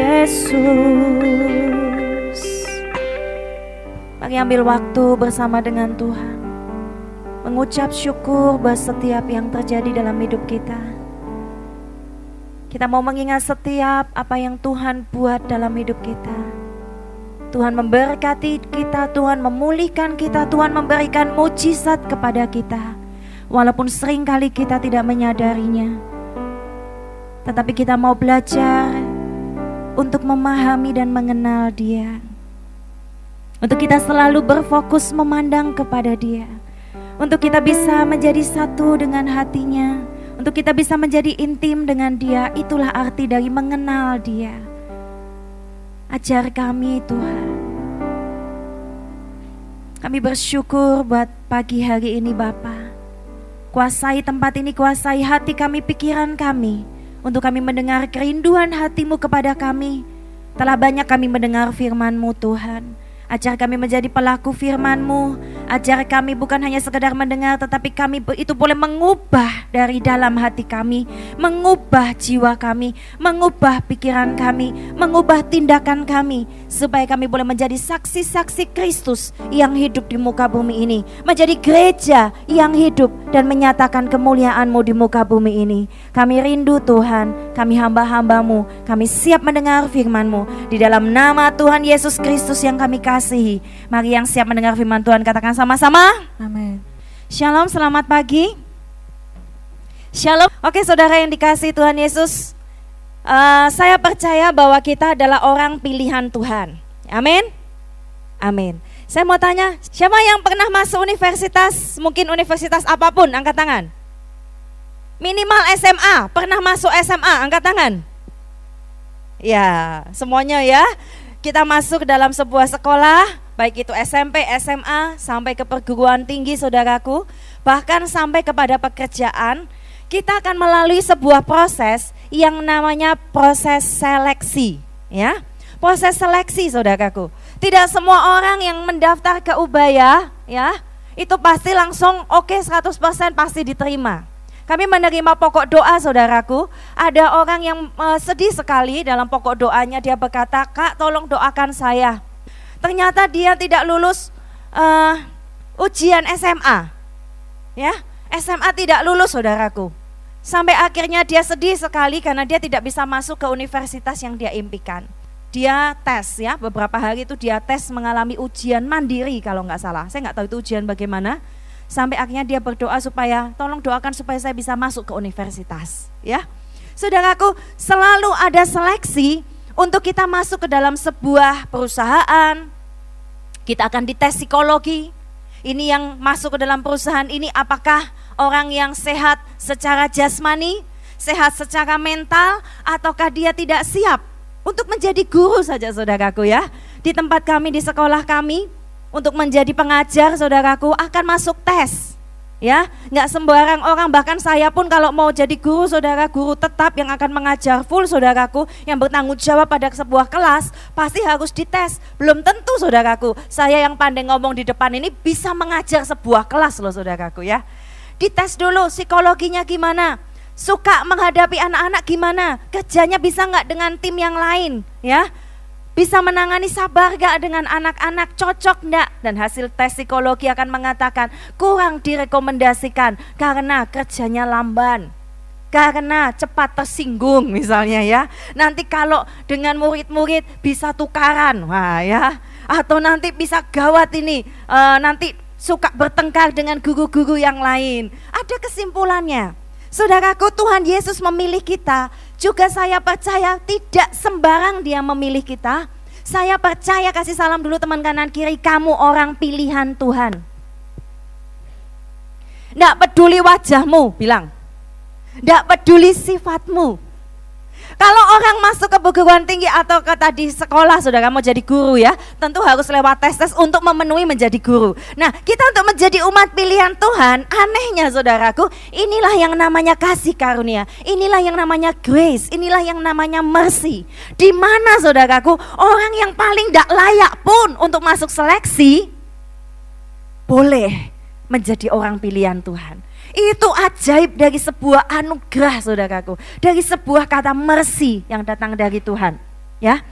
Yesus. Mari ambil waktu bersama dengan Tuhan. Mengucap syukur buat setiap yang terjadi dalam hidup kita. Kita mau mengingat setiap apa yang Tuhan buat dalam hidup kita. Tuhan memberkati kita, Tuhan memulihkan kita, Tuhan memberikan mujizat kepada kita. Walaupun sering kali kita tidak menyadarinya. Tetapi kita mau belajar untuk memahami dan mengenal dia. Untuk kita selalu berfokus memandang kepada dia. Untuk kita bisa menjadi satu dengan hatinya. Untuk kita bisa menjadi intim dengan dia. Itulah arti dari mengenal dia. Ajar kami Tuhan. Kami bersyukur buat pagi hari ini Bapa. Kuasai tempat ini, kuasai hati kami, pikiran kami. Untuk kami mendengar kerinduan hatimu kepada kami. Telah banyak kami mendengar firman-Mu Tuhan. Ajar kami menjadi pelaku firman-Mu. Ajar kami bukan hanya sekedar mendengar tetapi kami itu boleh mengubah dari dalam hati kami, mengubah jiwa kami, mengubah pikiran kami, mengubah tindakan kami supaya kami boleh menjadi saksi-saksi Kristus yang hidup di muka bumi ini, menjadi gereja yang hidup dan menyatakan kemuliaan-Mu di muka bumi ini. Kami rindu Tuhan, kami hamba-hambamu, kami siap mendengar firman-Mu di dalam nama Tuhan Yesus Kristus yang kami kasih dikasihi. Mari yang siap mendengar firman Tuhan katakan sama-sama. Amin. Shalom, selamat pagi. Shalom. Oke, saudara yang dikasih Tuhan Yesus, uh, saya percaya bahwa kita adalah orang pilihan Tuhan. Amin. Amin. Saya mau tanya, siapa yang pernah masuk universitas, mungkin universitas apa pun, angkat tangan. Minimal SMA, pernah masuk SMA, angkat tangan. Ya, semuanya ya kita masuk dalam sebuah sekolah, baik itu SMP, SMA, sampai ke perguruan tinggi saudaraku, bahkan sampai kepada pekerjaan, kita akan melalui sebuah proses yang namanya proses seleksi, ya. Proses seleksi saudaraku. Tidak semua orang yang mendaftar ke Ubaya, ya, itu pasti langsung oke okay, 100% pasti diterima. Kami menerima pokok doa saudaraku. Ada orang yang uh, sedih sekali dalam pokok doanya dia berkata, "Kak, tolong doakan saya." Ternyata dia tidak lulus uh, ujian SMA. Ya, SMA tidak lulus saudaraku. Sampai akhirnya dia sedih sekali karena dia tidak bisa masuk ke universitas yang dia impikan. Dia tes ya, beberapa hari itu dia tes mengalami ujian mandiri kalau nggak salah. Saya nggak tahu itu ujian bagaimana sampai akhirnya dia berdoa supaya tolong doakan supaya saya bisa masuk ke universitas ya saudaraku selalu ada seleksi untuk kita masuk ke dalam sebuah perusahaan kita akan dites psikologi ini yang masuk ke dalam perusahaan ini apakah orang yang sehat secara jasmani sehat secara mental ataukah dia tidak siap untuk menjadi guru saja saudaraku ya? Di tempat kami di sekolah kami untuk menjadi pengajar saudaraku akan masuk tes ya? Nggak sembarang orang bahkan saya pun kalau mau jadi guru saudara guru tetap yang akan mengajar full saudaraku yang bertanggung jawab pada sebuah kelas pasti harus dites. Belum tentu saudaraku saya yang pandai ngomong di depan ini bisa mengajar sebuah kelas loh saudaraku ya dites dulu psikologinya gimana. Suka menghadapi anak-anak gimana. Kerjanya bisa nggak dengan tim yang lain ya? Bisa menangani sabar gak dengan anak-anak? Cocok enggak dan hasil tes psikologi akan mengatakan kurang direkomendasikan karena kerjanya lamban. Karena cepat tersinggung misalnya ya. Nanti kalau dengan murid-murid bisa tukaran wah ya. Atau nanti bisa gawat ini e, nanti suka bertengkar dengan guru-guru yang lain ada kesimpulannya Saudaraku Tuhan Yesus memilih kita juga saya percaya tidak sembarang dia memilih kita. Saya percaya kasih salam dulu teman kanan kiri kamu orang pilihan Tuhan. Tidak peduli wajahmu bilang. Tidak peduli sifatmu. Kalau orang masuk ke perguruan tinggi atau ke tadi sekolah, saudara mau jadi guru ya, tentu harus lewat tes-tes untuk memenuhi menjadi guru. Nah, kita untuk menjadi umat pilihan Tuhan, anehnya saudaraku, inilah yang namanya kasih karunia, inilah yang namanya grace, inilah yang namanya mercy. Di mana saudaraku, orang yang paling tidak layak pun untuk masuk seleksi, boleh menjadi orang pilihan Tuhan. Itu ajaib dari sebuah anugerah saudaraku. Dari sebuah kata mercy yang datang dari Tuhan. ya.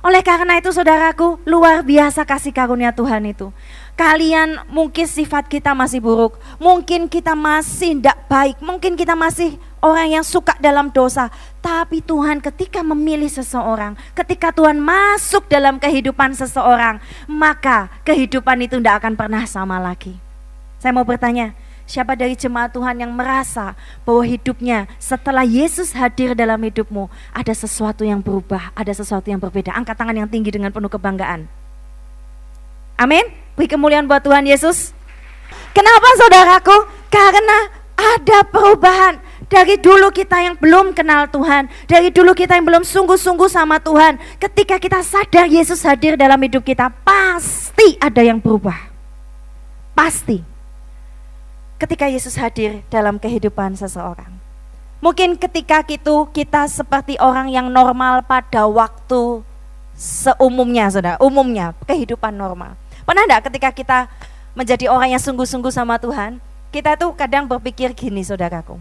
Oleh karena itu saudaraku, luar biasa kasih karunia Tuhan itu. Kalian mungkin sifat kita masih buruk, mungkin kita masih tidak baik, mungkin kita masih orang yang suka dalam dosa. Tapi Tuhan ketika memilih seseorang, ketika Tuhan masuk dalam kehidupan seseorang, maka kehidupan itu tidak akan pernah sama lagi. Saya mau bertanya, Siapa dari jemaat Tuhan yang merasa bahwa hidupnya setelah Yesus hadir dalam hidupmu ada sesuatu yang berubah, ada sesuatu yang berbeda. Angkat tangan yang tinggi dengan penuh kebanggaan. Amin. Beri kemuliaan buat Tuhan Yesus. Kenapa saudaraku? Karena ada perubahan. Dari dulu kita yang belum kenal Tuhan, dari dulu kita yang belum sungguh-sungguh sama Tuhan, ketika kita sadar Yesus hadir dalam hidup kita, pasti ada yang berubah. Pasti ketika Yesus hadir dalam kehidupan seseorang. Mungkin ketika itu kita seperti orang yang normal pada waktu seumumnya, saudara, umumnya kehidupan normal. Pernah enggak ketika kita menjadi orang yang sungguh-sungguh sama Tuhan, kita tuh kadang berpikir gini, saudaraku,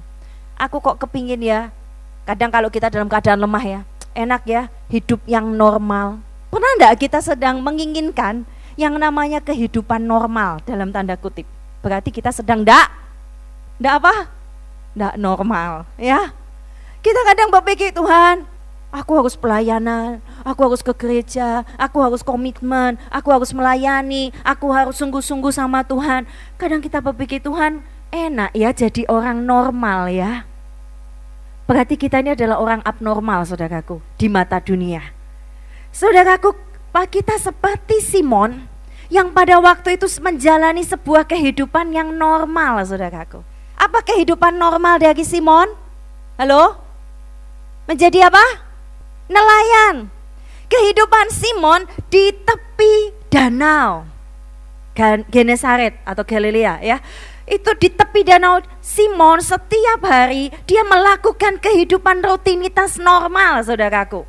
aku kok kepingin ya, kadang kalau kita dalam keadaan lemah ya, enak ya, hidup yang normal. Pernah enggak kita sedang menginginkan yang namanya kehidupan normal dalam tanda kutip? Berarti kita sedang ndak ndak apa? Ndak normal, ya. Kita kadang berpikir Tuhan, aku harus pelayanan, aku harus ke gereja, aku harus komitmen, aku harus melayani, aku harus sungguh-sungguh sama Tuhan. Kadang kita berpikir Tuhan, enak ya jadi orang normal ya. Berarti kita ini adalah orang abnormal saudaraku di mata dunia. Saudaraku, Pak kita seperti Simon yang pada waktu itu menjalani sebuah kehidupan yang normal, saudaraku. Apa kehidupan normal dari Simon? Halo? Menjadi apa? Nelayan. Kehidupan Simon di tepi danau. Genesaret atau Galilea ya. Itu di tepi danau Simon setiap hari dia melakukan kehidupan rutinitas normal saudaraku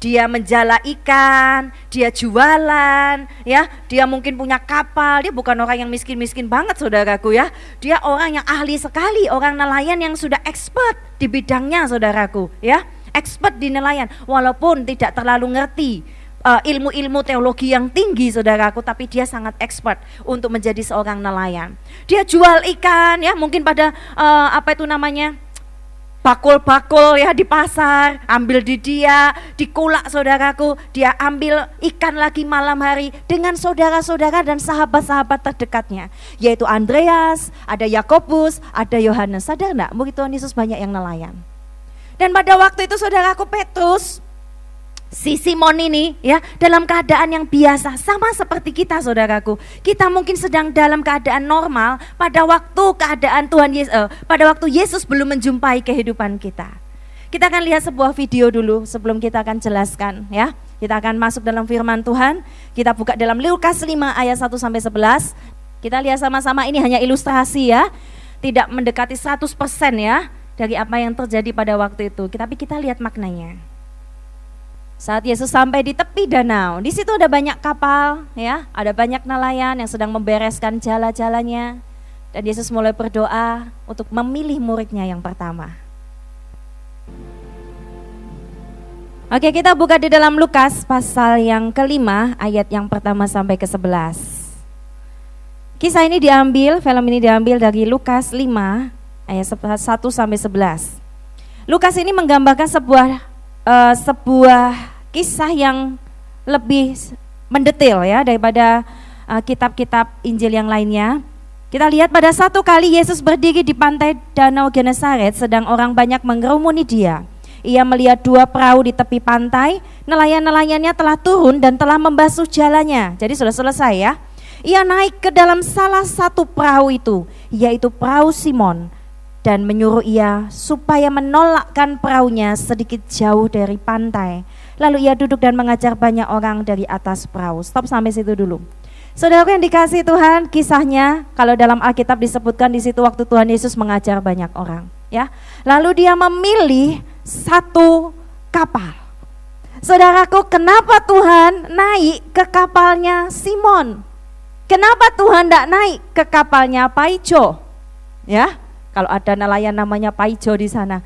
dia menjala ikan, dia jualan, ya, dia mungkin punya kapal, dia bukan orang yang miskin-miskin banget saudaraku ya. Dia orang yang ahli sekali, orang nelayan yang sudah expert di bidangnya saudaraku ya. Expert di nelayan walaupun tidak terlalu ngerti uh, ilmu-ilmu teologi yang tinggi saudaraku tapi dia sangat expert untuk menjadi seorang nelayan. Dia jual ikan ya, mungkin pada uh, apa itu namanya? Bakul-bakul ya di pasar, ambil di dia, dikulak saudaraku, dia ambil ikan lagi malam hari dengan saudara-saudara dan sahabat-sahabat terdekatnya, yaitu Andreas, ada Yakobus, ada Yohanes. Sadar enggak? Mungkin Tuhan Yesus banyak yang nelayan. Dan pada waktu itu saudaraku Petrus si Simon ini ya dalam keadaan yang biasa sama seperti kita saudaraku. Kita mungkin sedang dalam keadaan normal pada waktu keadaan Tuhan Yesus uh, pada waktu Yesus belum menjumpai kehidupan kita. Kita akan lihat sebuah video dulu sebelum kita akan jelaskan ya. Kita akan masuk dalam firman Tuhan. Kita buka dalam Lukas 5 ayat 1 sampai 11 kita lihat sama-sama ini hanya ilustrasi ya. Tidak mendekati 100% ya dari apa yang terjadi pada waktu itu. Tapi kita lihat maknanya saat Yesus sampai di tepi danau, di situ ada banyak kapal, ya, ada banyak nelayan yang sedang membereskan jala-jalanya. Dan Yesus mulai berdoa untuk memilih muridnya yang pertama. Oke, kita buka di dalam Lukas pasal yang kelima, ayat yang pertama sampai ke sebelas. Kisah ini diambil, film ini diambil dari Lukas 5 ayat 1 sampai 11. Lukas ini menggambarkan sebuah uh, sebuah kisah yang lebih mendetail ya daripada eh, kitab-kitab uh, Injil yang lainnya. Kita lihat pada satu kali Yesus berdiri di pantai Danau Genesaret sedang orang banyak mengerumuni dia. Ia melihat dua perahu di tepi pantai, nelayan-nelayannya telah turun dan telah membasuh jalannya. Jadi sudah selesai ya. Ia naik ke dalam salah satu perahu itu, yaitu perahu Simon dan menyuruh ia supaya menolakkan perahunya sedikit jauh dari pantai. Lalu ia duduk dan mengajar banyak orang dari atas perahu. Stop sampai situ dulu. Saudara yang dikasih Tuhan, kisahnya kalau dalam Alkitab disebutkan di situ waktu Tuhan Yesus mengajar banyak orang, ya. Lalu dia memilih satu kapal. Saudaraku, kenapa Tuhan naik ke kapalnya Simon? Kenapa Tuhan tidak naik ke kapalnya Paijo? Ya, kalau ada nelayan namanya Paijo di sana.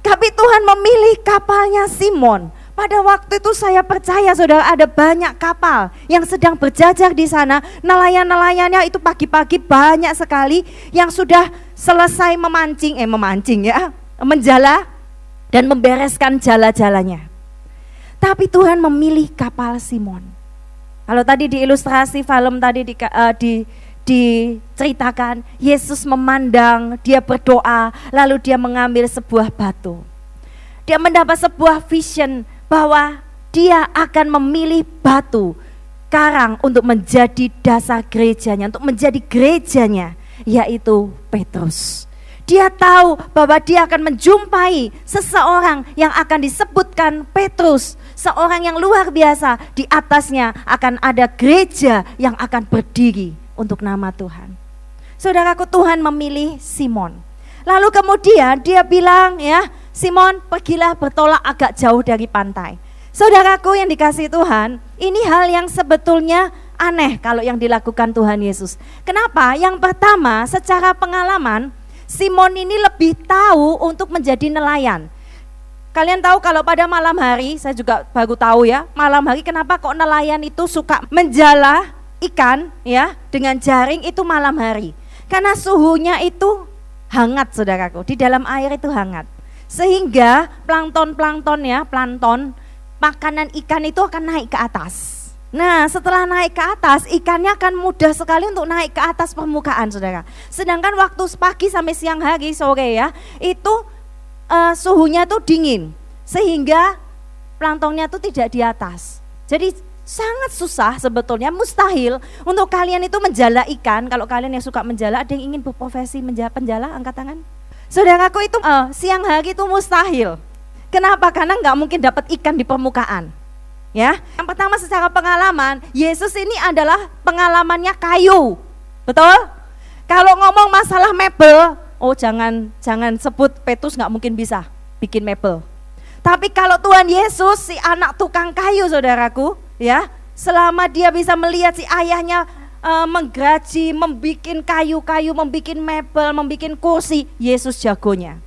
Tapi Tuhan memilih kapalnya Simon. Pada waktu itu saya percaya saudara ada banyak kapal yang sedang berjajar di sana. Nelayan-nelayannya itu pagi-pagi banyak sekali yang sudah selesai memancing, eh memancing ya, menjala dan membereskan jala-jalanya. Tapi Tuhan memilih kapal Simon. Kalau tadi di ilustrasi film tadi di, uh, di diceritakan Yesus memandang, dia berdoa, lalu dia mengambil sebuah batu. Dia mendapat sebuah vision bahwa dia akan memilih batu karang untuk menjadi dasar gerejanya, untuk menjadi gerejanya, yaitu Petrus. Dia tahu bahwa dia akan menjumpai seseorang yang akan disebutkan Petrus, seorang yang luar biasa. Di atasnya akan ada gereja yang akan berdiri untuk nama Tuhan. Saudaraku Tuhan memilih Simon. Lalu kemudian dia bilang ya, Simon pergilah bertolak agak jauh dari pantai. Saudaraku yang dikasih Tuhan, ini hal yang sebetulnya aneh kalau yang dilakukan Tuhan Yesus. Kenapa? Yang pertama, secara pengalaman, Simon ini lebih tahu untuk menjadi nelayan. Kalian tahu kalau pada malam hari, saya juga baru tahu ya, malam hari kenapa kok nelayan itu suka menjala ikan ya dengan jaring itu malam hari. Karena suhunya itu hangat saudaraku, di dalam air itu hangat. Sehingga plankton-plankton ya, plankton, makanan ikan itu akan naik ke atas. Nah setelah naik ke atas, ikannya akan mudah sekali untuk naik ke atas permukaan saudara. Sedangkan waktu pagi sampai siang hari, sore ya, itu uh, suhunya tuh dingin. Sehingga planktonnya tuh tidak di atas. Jadi sangat susah sebetulnya mustahil untuk kalian itu menjala ikan. Kalau kalian yang suka menjala ada yang ingin berprofesi menjala penjala angkat tangan? Saudaraku itu uh, siang hari itu mustahil. Kenapa? Karena nggak mungkin dapat ikan di permukaan ya. Yang pertama secara pengalaman Yesus ini adalah pengalamannya kayu. Betul? Kalau ngomong masalah mebel oh jangan jangan sebut Petrus nggak mungkin bisa bikin mebel. Tapi kalau Tuhan Yesus si anak tukang kayu saudaraku ya selama dia bisa melihat si ayahnya uh, menggaji, membikin kayu-kayu, membikin mebel, membikin kursi, Yesus jagonya.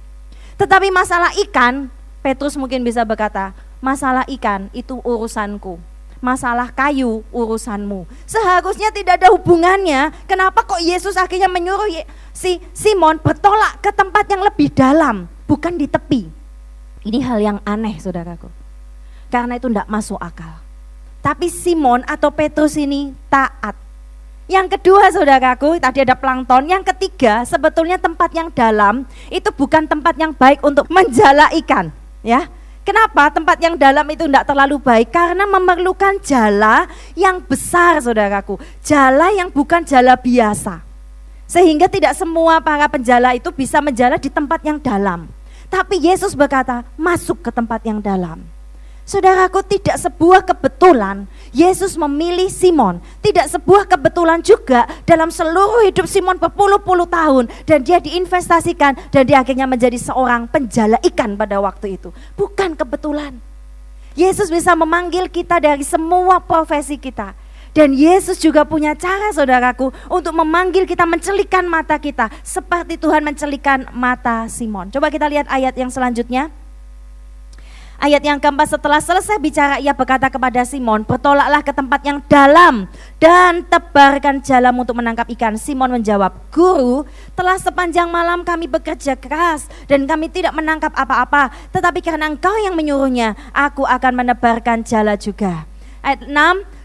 Tetapi masalah ikan, Petrus mungkin bisa berkata, masalah ikan itu urusanku. Masalah kayu urusanmu. Seharusnya tidak ada hubungannya. Kenapa kok Yesus akhirnya menyuruh si Simon bertolak ke tempat yang lebih dalam, bukan di tepi. Ini hal yang aneh, saudaraku. Karena itu tidak masuk akal. Tapi Simon atau Petrus ini taat. Yang kedua saudaraku, tadi ada plankton. Yang ketiga, sebetulnya tempat yang dalam itu bukan tempat yang baik untuk menjala ikan. Ya, Kenapa tempat yang dalam itu tidak terlalu baik? Karena memerlukan jala yang besar saudaraku. Jala yang bukan jala biasa. Sehingga tidak semua para penjala itu bisa menjala di tempat yang dalam. Tapi Yesus berkata, masuk ke tempat yang dalam. Saudaraku, tidak sebuah kebetulan Yesus memilih Simon. Tidak sebuah kebetulan juga dalam seluruh hidup Simon berpuluh-puluh tahun dan dia diinvestasikan dan dia akhirnya menjadi seorang penjala ikan pada waktu itu. Bukan kebetulan. Yesus bisa memanggil kita dari semua profesi kita. Dan Yesus juga punya cara saudaraku untuk memanggil kita mencelikan mata kita seperti Tuhan mencelikan mata Simon. Coba kita lihat ayat yang selanjutnya. Ayat yang keempat setelah selesai bicara ia berkata kepada Simon, bertolaklah ke tempat yang dalam dan tebarkan jalan untuk menangkap ikan. Simon menjawab, Guru, telah sepanjang malam kami bekerja keras dan kami tidak menangkap apa-apa. Tetapi karena engkau yang menyuruhnya, aku akan menebarkan jala juga. Ayat 6,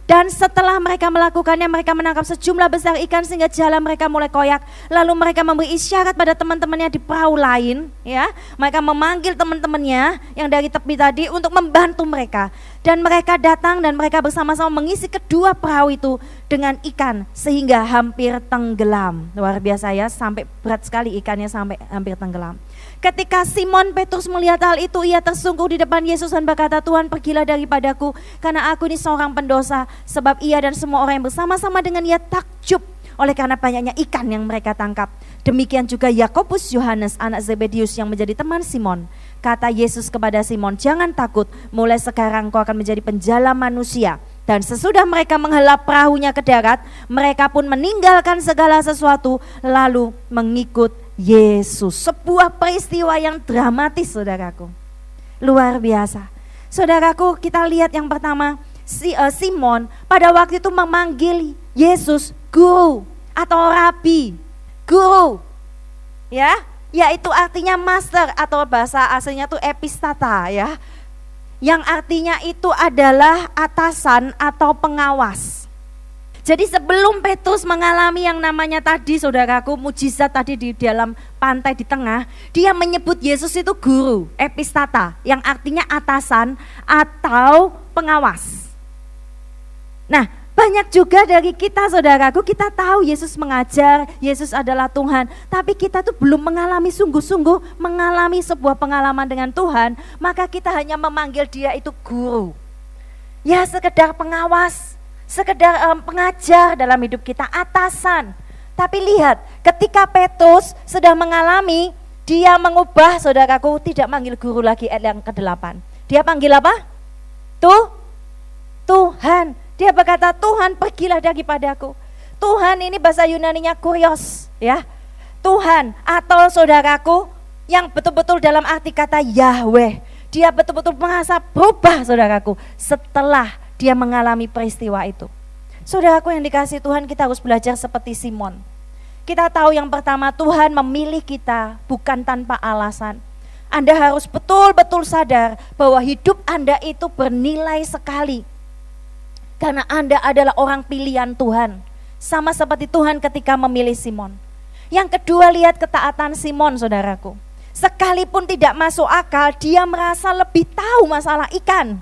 dan setelah mereka melakukannya, mereka menangkap sejumlah besar ikan sehingga jalan mereka mulai koyak. Lalu mereka memberi isyarat pada teman-temannya di perahu lain, ya. Mereka memanggil teman-temannya yang dari tepi tadi untuk membantu mereka. Dan mereka datang dan mereka bersama-sama mengisi kedua perahu itu dengan ikan sehingga hampir tenggelam. Luar biasa ya, sampai berat sekali ikannya sampai hampir tenggelam. Ketika Simon Petrus melihat hal itu, ia tersungguh di depan Yesus dan berkata, Tuhan pergilah daripadaku, karena aku ini seorang pendosa. Sebab ia dan semua orang yang bersama-sama dengan ia takjub oleh karena banyaknya ikan yang mereka tangkap. Demikian juga Yakobus Yohanes anak Zebedius yang menjadi teman Simon. Kata Yesus kepada Simon, jangan takut, mulai sekarang kau akan menjadi penjala manusia. Dan sesudah mereka menghelap perahunya ke darat, mereka pun meninggalkan segala sesuatu, lalu mengikut Yesus. Sebuah peristiwa yang dramatis saudaraku. Luar biasa. Saudaraku, kita lihat yang pertama, si uh, Simon pada waktu itu memanggil Yesus guru atau rabi. Guru. Ya, yaitu artinya master atau bahasa aslinya itu epistata ya. Yang artinya itu adalah atasan atau pengawas. Jadi sebelum Petrus mengalami yang namanya tadi saudaraku mujizat tadi di dalam pantai di tengah, dia menyebut Yesus itu guru, epistata, yang artinya atasan atau pengawas. Nah, banyak juga dari kita saudaraku, kita tahu Yesus mengajar, Yesus adalah Tuhan. Tapi kita tuh belum mengalami sungguh-sungguh, mengalami sebuah pengalaman dengan Tuhan. Maka kita hanya memanggil dia itu guru. Ya sekedar pengawas, sekedar um, pengajar dalam hidup kita, atasan. Tapi lihat, ketika Petrus sedang mengalami, dia mengubah saudaraku tidak manggil guru lagi ayat yang ke-8. Dia panggil apa? Tuh, Tuhan. Dia berkata, Tuhan pergilah daripadaku. Tuhan ini bahasa Yunaninya kurios, ya. Tuhan atau saudaraku yang betul-betul dalam arti kata Yahweh. Dia betul-betul merasa berubah saudaraku setelah dia mengalami peristiwa itu. Saudaraku yang dikasih Tuhan, kita harus belajar seperti Simon. Kita tahu yang pertama Tuhan memilih kita bukan tanpa alasan. Anda harus betul-betul sadar bahwa hidup Anda itu bernilai sekali. Karena Anda adalah orang pilihan Tuhan. Sama seperti Tuhan ketika memilih Simon. Yang kedua lihat ketaatan Simon saudaraku. Sekalipun tidak masuk akal, dia merasa lebih tahu masalah ikan.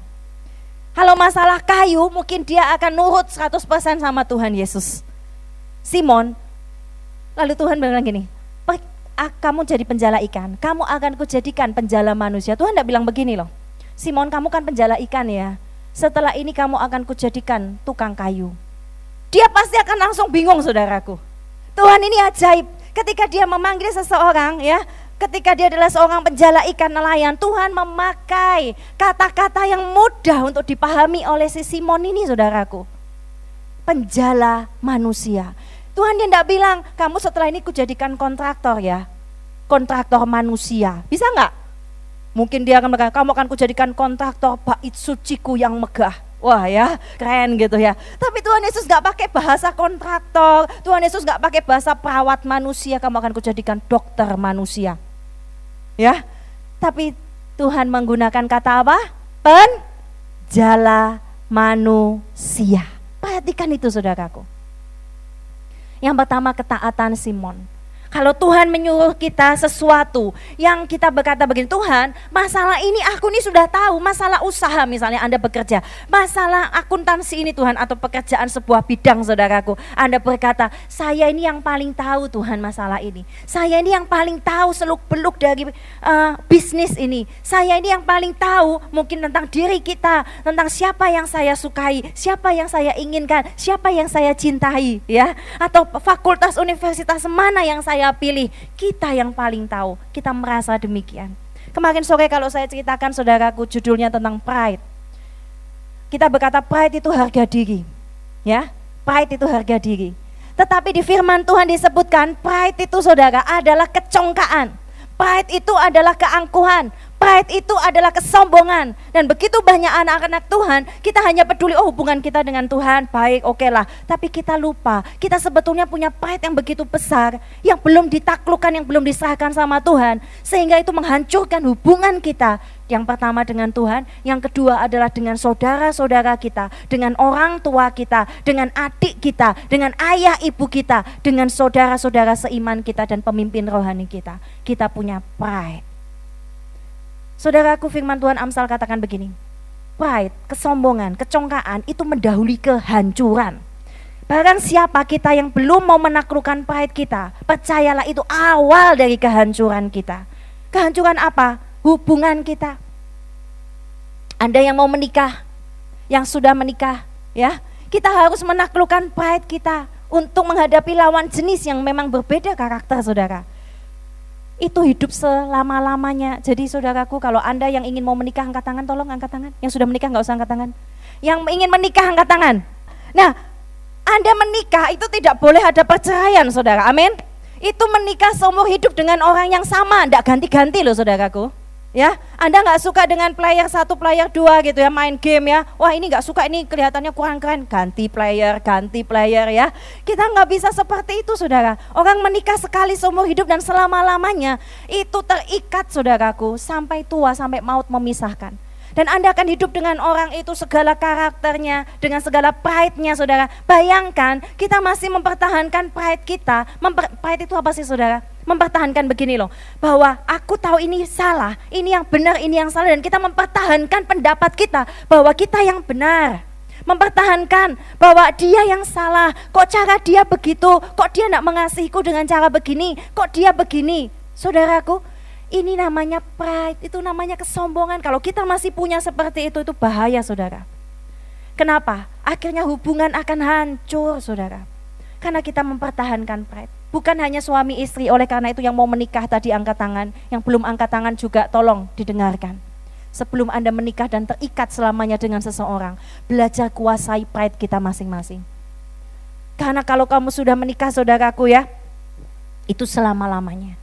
Kalau masalah kayu mungkin dia akan nurut 100% sama Tuhan Yesus. Simon, lalu Tuhan bilang gini, kamu jadi penjala ikan, kamu akan kujadikan penjala manusia. Tuhan tidak bilang begini loh, Simon kamu kan penjala ikan ya, setelah ini kamu akan kujadikan tukang kayu. Dia pasti akan langsung bingung saudaraku. Tuhan ini ajaib, ketika dia memanggil seseorang ya, ketika dia adalah seorang penjala ikan nelayan, Tuhan memakai kata-kata yang mudah untuk dipahami oleh si Simon ini saudaraku. Penjala manusia. Tuhan dia tidak bilang, kamu setelah ini kujadikan kontraktor ya. Kontraktor manusia. Bisa nggak? Mungkin dia akan berkata, kamu akan kujadikan kontraktor bait suciku yang megah. Wah ya, keren gitu ya. Tapi Tuhan Yesus nggak pakai bahasa kontraktor, Tuhan Yesus nggak pakai bahasa perawat manusia, kamu akan kujadikan dokter manusia ya. Tapi Tuhan menggunakan kata apa? Penjala manusia. Perhatikan itu saudaraku. Yang pertama ketaatan Simon. Kalau Tuhan menyuruh kita sesuatu yang kita berkata begini, Tuhan masalah ini aku ini sudah tahu, masalah usaha misalnya Anda bekerja, masalah akuntansi ini Tuhan atau pekerjaan sebuah bidang saudaraku. Anda berkata, saya ini yang paling tahu Tuhan masalah ini. Saya ini yang paling tahu seluk beluk dari uh, bisnis ini. Saya ini yang paling tahu mungkin tentang diri kita, tentang siapa yang saya sukai, siapa yang saya inginkan, siapa yang saya cintai ya. Atau fakultas universitas mana yang saya saya pilih, kita yang paling tahu, kita merasa demikian. Kemarin sore kalau saya ceritakan saudaraku judulnya tentang pride. Kita berkata pride itu harga diri. Ya, pride itu harga diri. Tetapi di firman Tuhan disebutkan pride itu saudara adalah kecongkaan. Pride itu adalah keangkuhan. Pride itu adalah kesombongan dan begitu banyak anak-anak Tuhan kita hanya peduli oh hubungan kita dengan Tuhan baik oke okay lah tapi kita lupa kita sebetulnya punya pride yang begitu besar yang belum ditaklukkan yang belum diserahkan sama Tuhan sehingga itu menghancurkan hubungan kita yang pertama dengan Tuhan, yang kedua adalah dengan saudara-saudara kita, dengan orang tua kita, dengan adik kita, dengan ayah ibu kita, dengan saudara-saudara seiman kita dan pemimpin rohani kita. Kita punya pride. Saudaraku firman Tuhan Amsal katakan begini, pride, kesombongan, kecongkaan itu mendahului kehancuran. Barang siapa kita yang belum mau menaklukkan pride kita, percayalah itu awal dari kehancuran kita. Kehancuran apa? Hubungan kita. Anda yang mau menikah, yang sudah menikah, ya, kita harus menaklukkan pride kita untuk menghadapi lawan jenis yang memang berbeda karakter saudara itu hidup selama-lamanya. Jadi saudaraku kalau Anda yang ingin mau menikah angkat tangan, tolong angkat tangan. Yang sudah menikah nggak usah angkat tangan. Yang ingin menikah angkat tangan. Nah, Anda menikah itu tidak boleh ada perceraian saudara, amin. Itu menikah seumur hidup dengan orang yang sama, tidak ganti-ganti loh saudaraku. Ya, Anda nggak suka dengan player satu, player dua gitu ya, main game ya. Wah ini nggak suka, ini kelihatannya kurang keren. Ganti player, ganti player ya. Kita nggak bisa seperti itu saudara. Orang menikah sekali seumur hidup dan selama-lamanya itu terikat saudaraku. Sampai tua, sampai maut memisahkan. Dan Anda akan hidup dengan orang itu segala karakternya, dengan segala pride-nya saudara. Bayangkan kita masih mempertahankan pride kita. Memper, pride itu apa sih saudara? Mempertahankan begini loh, bahwa aku tahu ini salah, ini yang benar, ini yang salah dan kita mempertahankan pendapat kita bahwa kita yang benar. Mempertahankan bahwa dia yang salah, kok cara dia begitu, kok dia tidak mengasihiku dengan cara begini, kok dia begini. Saudaraku, ini namanya pride, itu namanya kesombongan. Kalau kita masih punya seperti itu, itu bahaya saudara. Kenapa? Akhirnya hubungan akan hancur saudara. Karena kita mempertahankan pride. Bukan hanya suami istri, oleh karena itu yang mau menikah tadi angkat tangan, yang belum angkat tangan juga tolong didengarkan. Sebelum Anda menikah dan terikat selamanya dengan seseorang, belajar kuasai pride kita masing-masing. Karena kalau kamu sudah menikah saudaraku ya, itu selama-lamanya.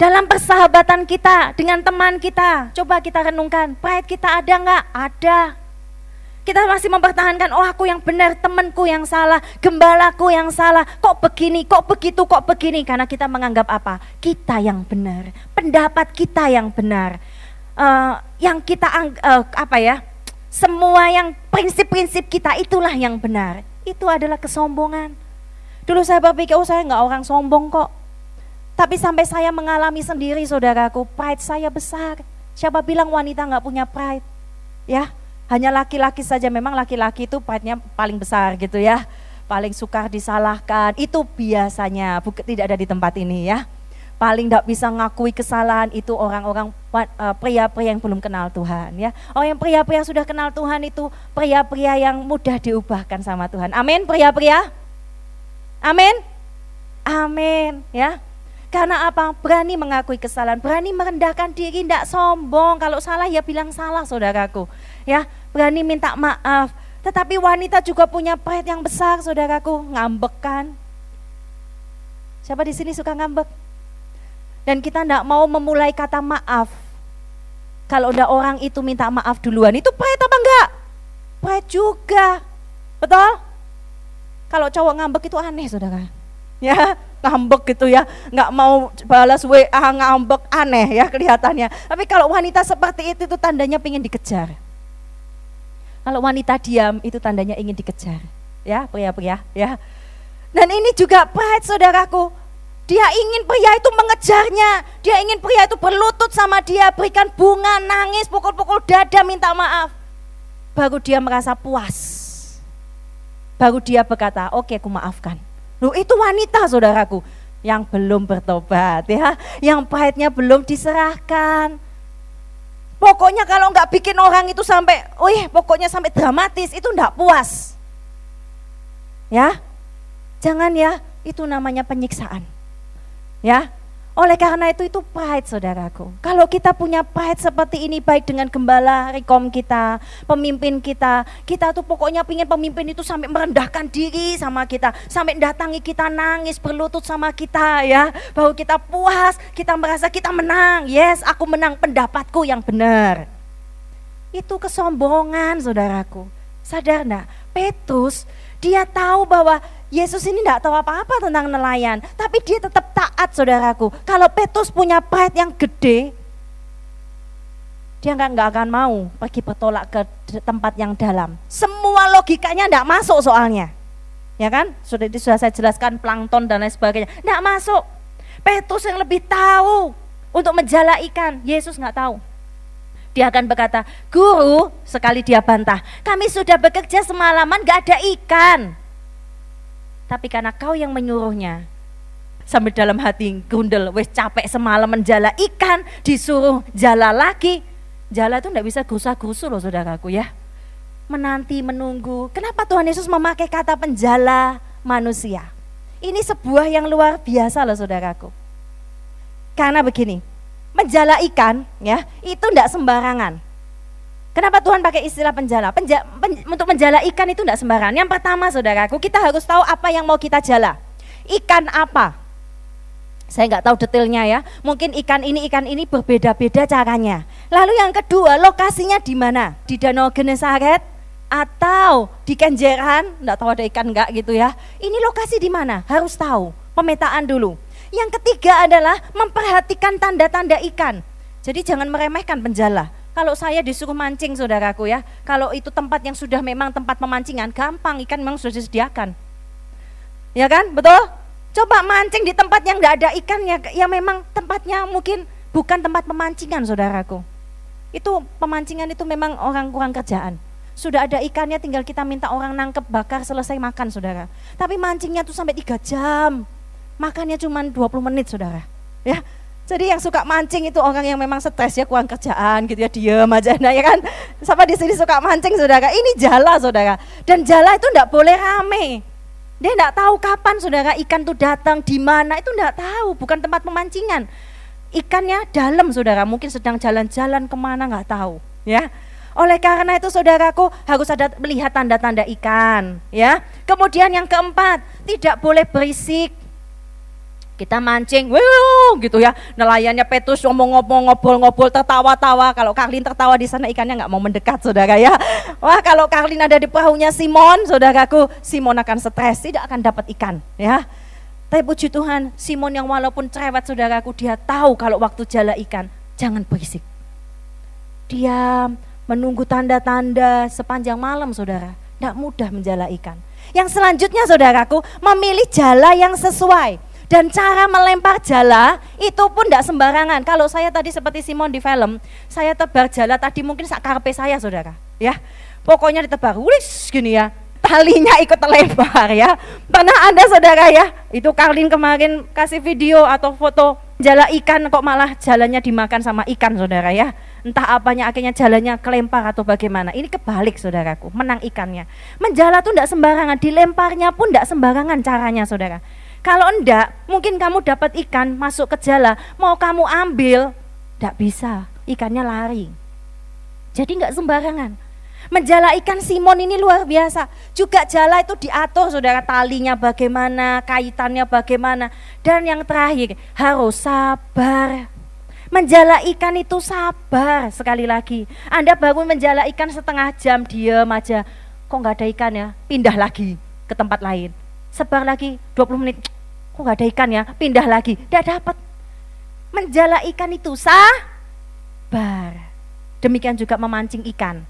Dalam persahabatan kita dengan teman kita, coba kita renungkan, pride kita ada nggak? Ada. Kita masih mempertahankan, oh aku yang benar, temanku yang salah, gembalaku yang salah, kok begini, kok begitu, kok begini. Karena kita menganggap apa? Kita yang benar, pendapat kita yang benar. Uh, yang kita, uh, apa ya, semua yang prinsip-prinsip kita itulah yang benar. Itu adalah kesombongan. Dulu saya berpikir, oh saya nggak orang sombong kok. Tapi sampai saya mengalami sendiri saudaraku, pride saya besar. Siapa bilang wanita nggak punya pride? Ya, hanya laki-laki saja memang laki-laki itu pride-nya paling besar gitu ya. Paling suka disalahkan. Itu biasanya bukan tidak ada di tempat ini ya. Paling tidak bisa ngakui kesalahan itu orang-orang uh, pria-pria yang belum kenal Tuhan ya. Oh yang pria-pria sudah kenal Tuhan itu pria-pria yang mudah diubahkan sama Tuhan. Amin pria-pria. Amin. Amin ya. Karena apa? Berani mengakui kesalahan, berani merendahkan diri, tidak sombong. Kalau salah ya bilang salah saudaraku. Ya, berani minta maaf. Tetapi wanita juga punya pride yang besar saudaraku, ngambek kan. Siapa di sini suka ngambek? Dan kita tidak mau memulai kata maaf. Kalau udah orang itu minta maaf duluan, itu pride apa enggak? Pride juga. Betul? Kalau cowok ngambek itu aneh saudara. Ya, ngambek gitu ya, nggak mau balas WA ngambek aneh ya kelihatannya. Tapi kalau wanita seperti itu itu tandanya ingin dikejar. Kalau wanita diam itu tandanya ingin dikejar. Ya, pria-pria ya. Dan ini juga pride saudaraku. Dia ingin pria itu mengejarnya. Dia ingin pria itu berlutut sama dia, berikan bunga, nangis, pukul-pukul dada, minta maaf. Baru dia merasa puas. Baru dia berkata, oke okay, aku maafkan. Loh itu wanita saudaraku yang belum bertobat ya, yang pahitnya belum diserahkan. Pokoknya kalau nggak bikin orang itu sampai, oh iya, pokoknya sampai dramatis itu nggak puas. Ya, jangan ya, itu namanya penyiksaan. Ya, oleh karena itu itu pride saudaraku. Kalau kita punya pride seperti ini baik dengan gembala, rekom kita, pemimpin kita, kita tuh pokoknya pingin pemimpin itu sampai merendahkan diri sama kita, sampai datangi kita nangis berlutut sama kita ya, bahwa kita puas, kita merasa kita menang. Yes, aku menang pendapatku yang benar. Itu kesombongan saudaraku. Sadar enggak? Petrus dia tahu bahwa Yesus ini tidak tahu apa-apa tentang nelayan, tapi dia tetap taat saudaraku. Kalau Petrus punya pride yang gede, dia nggak nggak akan mau pergi bertolak ke tempat yang dalam. Semua logikanya tidak masuk soalnya, ya kan? Sudah sudah saya jelaskan plankton dan lain sebagainya, tidak masuk. Petrus yang lebih tahu untuk menjala ikan, Yesus nggak tahu. Dia akan berkata, guru, sekali dia bantah, kami sudah bekerja semalaman gak ada ikan tapi karena kau yang menyuruhnya. Sampai dalam hati gundel, wes capek semalam menjala ikan, disuruh jala lagi. Jala itu tidak bisa gusa-gusu loh saudaraku ya. Menanti, menunggu. Kenapa Tuhan Yesus memakai kata penjala manusia? Ini sebuah yang luar biasa loh saudaraku. Karena begini, menjala ikan ya itu tidak sembarangan. Kenapa Tuhan pakai istilah penjala? Penja, pen, untuk menjala ikan itu tidak sembarangan. Yang pertama saudaraku, kita harus tahu apa yang mau kita jala. Ikan apa? Saya nggak tahu detailnya ya. Mungkin ikan ini ikan ini berbeda-beda caranya. Lalu yang kedua, lokasinya di mana? Di Danau Genesaret atau di Kenjeran? Nggak tahu ada ikan nggak gitu ya. Ini lokasi di mana? Harus tahu. Pemetaan dulu. Yang ketiga adalah memperhatikan tanda-tanda ikan. Jadi jangan meremehkan penjala. Kalau saya disuruh mancing saudaraku ya, kalau itu tempat yang sudah memang tempat pemancingan, gampang ikan memang sudah disediakan. Ya kan? Betul? Coba mancing di tempat yang tidak ada ikannya, yang memang tempatnya mungkin bukan tempat pemancingan saudaraku. Itu pemancingan itu memang orang kurang kerjaan. Sudah ada ikannya tinggal kita minta orang nangkep, bakar, selesai makan saudara. Tapi mancingnya tuh sampai tiga jam. Makannya cuma 20 menit saudara. Ya, jadi yang suka mancing itu orang yang memang stres ya kurang kerjaan gitu ya diem aja nah ya kan. Siapa di sini suka mancing saudara? Ini jala saudara. Dan jala itu tidak boleh rame. Dia tidak tahu kapan saudara ikan itu datang, di mana itu tidak tahu, bukan tempat pemancingan. Ikannya dalam saudara, mungkin sedang jalan-jalan ke mana nggak tahu, ya. Oleh karena itu saudaraku harus ada melihat tanda-tanda ikan, ya. Kemudian yang keempat, tidak boleh berisik, kita mancing, wuh, gitu ya. Nelayannya Petrus ngomong-ngomong, ngobrol-ngobrol, tertawa-tawa. Kalau Karlin tertawa di sana ikannya nggak mau mendekat, saudara ya. Wah, kalau Karlin ada di perahunya Simon, saudaraku, Simon akan stres, tidak akan dapat ikan, ya. Tapi puji Tuhan, Simon yang walaupun cerewet saudaraku, dia tahu kalau waktu jala ikan, jangan berisik. Dia menunggu tanda-tanda sepanjang malam, saudara. Tidak mudah menjala ikan. Yang selanjutnya, saudaraku, memilih jala yang sesuai dan cara melempar jala itu pun tidak sembarangan. Kalau saya tadi seperti Simon di film, saya tebar jala tadi mungkin sak karpe saya saudara. Ya, pokoknya ditebar, wis gini ya, talinya ikut terlempar ya. Pernah ada saudara ya, itu Karlin kemarin kasih video atau foto jala ikan kok malah jalannya dimakan sama ikan saudara ya. Entah apanya akhirnya jalannya kelempar atau bagaimana. Ini kebalik saudaraku, menang ikannya. Menjala tuh tidak sembarangan, dilemparnya pun tidak sembarangan caranya saudara. Kalau enggak, mungkin kamu dapat ikan masuk ke jala, mau kamu ambil, enggak bisa, ikannya lari. Jadi enggak sembarangan. Menjala ikan Simon ini luar biasa. Juga jala itu diatur saudara talinya bagaimana, kaitannya bagaimana. Dan yang terakhir harus sabar. Menjala ikan itu sabar sekali lagi. Anda baru menjala ikan setengah jam diam aja. Kok nggak ada ikan ya? Pindah lagi ke tempat lain. Sebar lagi 20 menit kok nggak ada ikan ya? Pindah lagi. Tidak dapat menjala ikan itu sabar demikian juga memancing ikan.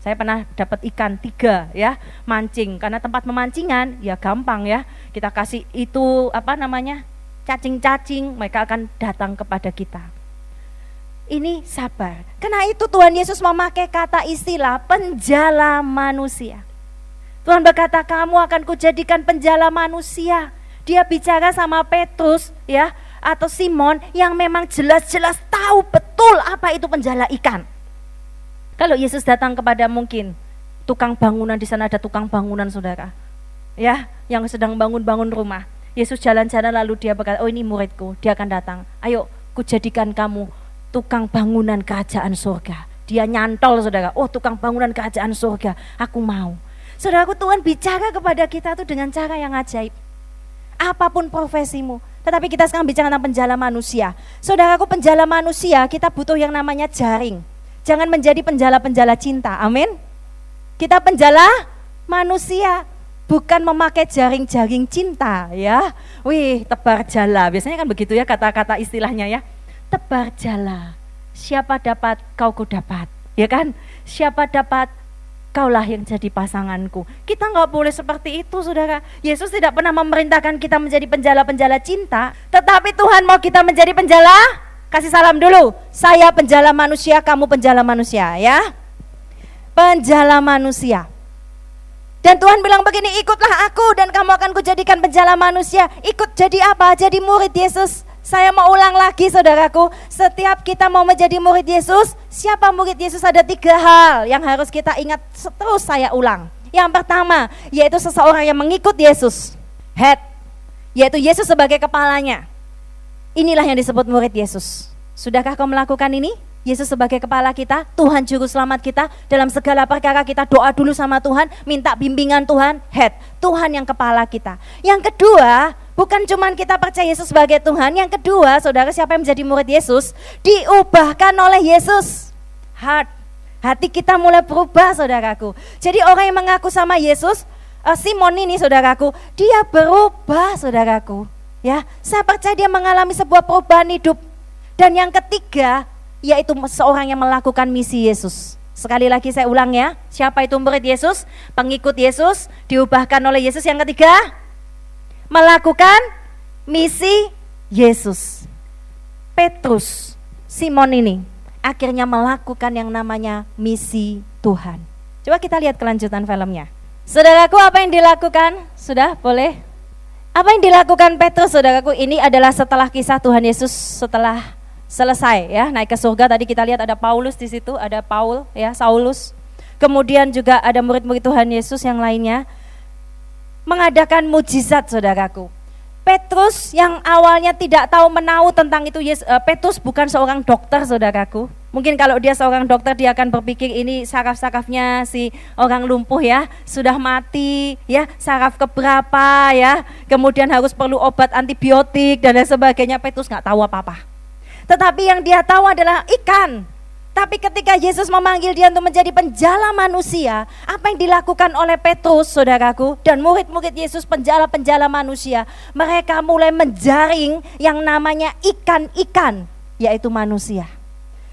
Saya pernah dapat ikan tiga ya. Mancing. Karena tempat memancingan ya gampang ya. Kita kasih itu apa namanya cacing-cacing mereka akan datang kepada kita. Ini sabar. Karena itu Tuhan Yesus memakai kata istilah penjala manusia. Tuhan berkata kamu akan kujadikan penjala manusia dia bicara sama Petrus ya atau Simon yang memang jelas-jelas tahu betul apa itu penjala ikan. Kalau Yesus datang kepada mungkin tukang bangunan di sana ada tukang bangunan saudara, ya yang sedang bangun-bangun rumah. Yesus jalan-jalan lalu dia berkata, oh ini muridku, dia akan datang. Ayo, kujadikan kamu tukang bangunan kerajaan surga. Dia nyantol saudara, oh tukang bangunan kerajaan surga, aku mau. Saudaraku Tuhan bicara kepada kita tuh dengan cara yang ajaib apa pun profesimu. Tetapi kita sekarang bicara tentang penjala manusia. Saudaraku penjala manusia kita butuh yang namanya jaring. Jangan menjadi penjala-penjala cinta. Amin. Kita penjala manusia bukan memakai jaring-jaring cinta ya. Wih, tebar jala. Biasanya kan begitu ya kata-kata istilahnya ya. Tebar jala. Siapa dapat kau ku dapat. Ya kan? Siapa dapat kaulah yang jadi pasanganku. Kita nggak boleh seperti itu, saudara. Yesus tidak pernah memerintahkan kita menjadi penjala-penjala cinta, tetapi Tuhan mau kita menjadi penjala. Kasih salam dulu. Saya penjala manusia, kamu penjala manusia, ya. Penjala manusia. Dan Tuhan bilang begini, ikutlah aku dan kamu akan kujadikan penjala manusia. Ikut jadi apa? Jadi murid Yesus. Saya mau ulang lagi saudaraku, setiap kita mau menjadi murid Yesus, siapa murid Yesus ada tiga hal yang harus kita ingat terus saya ulang. Yang pertama, yaitu seseorang yang mengikut Yesus, head, yaitu Yesus sebagai kepalanya. Inilah yang disebut murid Yesus. Sudahkah kau melakukan ini? Yesus sebagai kepala kita, Tuhan juru selamat kita, dalam segala perkara kita doa dulu sama Tuhan, minta bimbingan Tuhan, head, Tuhan yang kepala kita. Yang kedua, Bukan cuma kita percaya Yesus sebagai Tuhan, yang kedua, saudara siapa yang menjadi murid Yesus, diubahkan oleh Yesus. Heart, hati kita mulai berubah saudaraku. Jadi orang yang mengaku sama Yesus, uh, Simon ini saudaraku, dia berubah saudaraku. Ya, saya percaya dia mengalami sebuah perubahan hidup. Dan yang ketiga, yaitu seorang yang melakukan misi Yesus. Sekali lagi saya ulang ya, siapa itu murid Yesus? Pengikut Yesus, diubahkan oleh Yesus. Yang ketiga, melakukan misi Yesus. Petrus, Simon ini akhirnya melakukan yang namanya misi Tuhan. Coba kita lihat kelanjutan filmnya. Saudaraku, apa yang dilakukan? Sudah boleh? Apa yang dilakukan Petrus, saudaraku? Ini adalah setelah kisah Tuhan Yesus setelah selesai ya naik ke surga tadi kita lihat ada Paulus di situ ada Paul ya Saulus kemudian juga ada murid-murid Tuhan Yesus yang lainnya mengadakan mujizat saudaraku. Petrus yang awalnya tidak tahu menau tentang itu Yes, uh, Petrus bukan seorang dokter saudaraku. Mungkin kalau dia seorang dokter dia akan berpikir ini saraf-sarafnya si orang lumpuh ya. Sudah mati ya. Saraf keberapa ya. Kemudian harus perlu obat antibiotik dan lain sebagainya. Petrus nggak tahu apa-apa. Tetapi yang dia tahu adalah ikan. Tapi ketika Yesus memanggil dia untuk menjadi penjala manusia, apa yang dilakukan oleh Petrus, saudaraku, dan murid-murid Yesus penjala-penjala manusia, mereka mulai menjaring yang namanya ikan-ikan, yaitu manusia.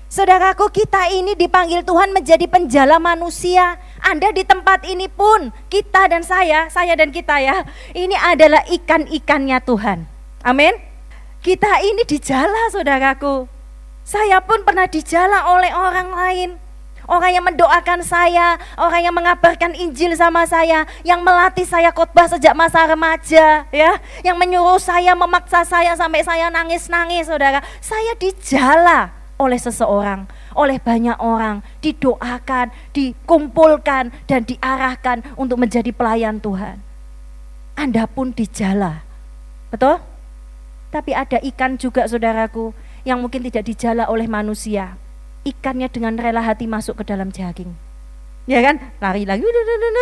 Saudaraku, kita ini dipanggil Tuhan menjadi penjala manusia. Anda di tempat ini pun, kita dan saya, saya dan kita ya, ini adalah ikan-ikannya Tuhan. Amin. Kita ini dijala saudaraku. Saya pun pernah dijala oleh orang lain. Orang yang mendoakan saya, orang yang mengabarkan Injil sama saya, yang melatih saya khotbah sejak masa remaja, ya, yang menyuruh saya, memaksa saya sampai saya nangis-nangis, saudara. Saya dijala oleh seseorang, oleh banyak orang, didoakan, dikumpulkan, dan diarahkan untuk menjadi pelayan Tuhan. Anda pun dijala, betul? Tapi ada ikan juga saudaraku yang mungkin tidak dijala oleh manusia. Ikannya dengan rela hati masuk ke dalam jaring. Ya kan, lari lagi,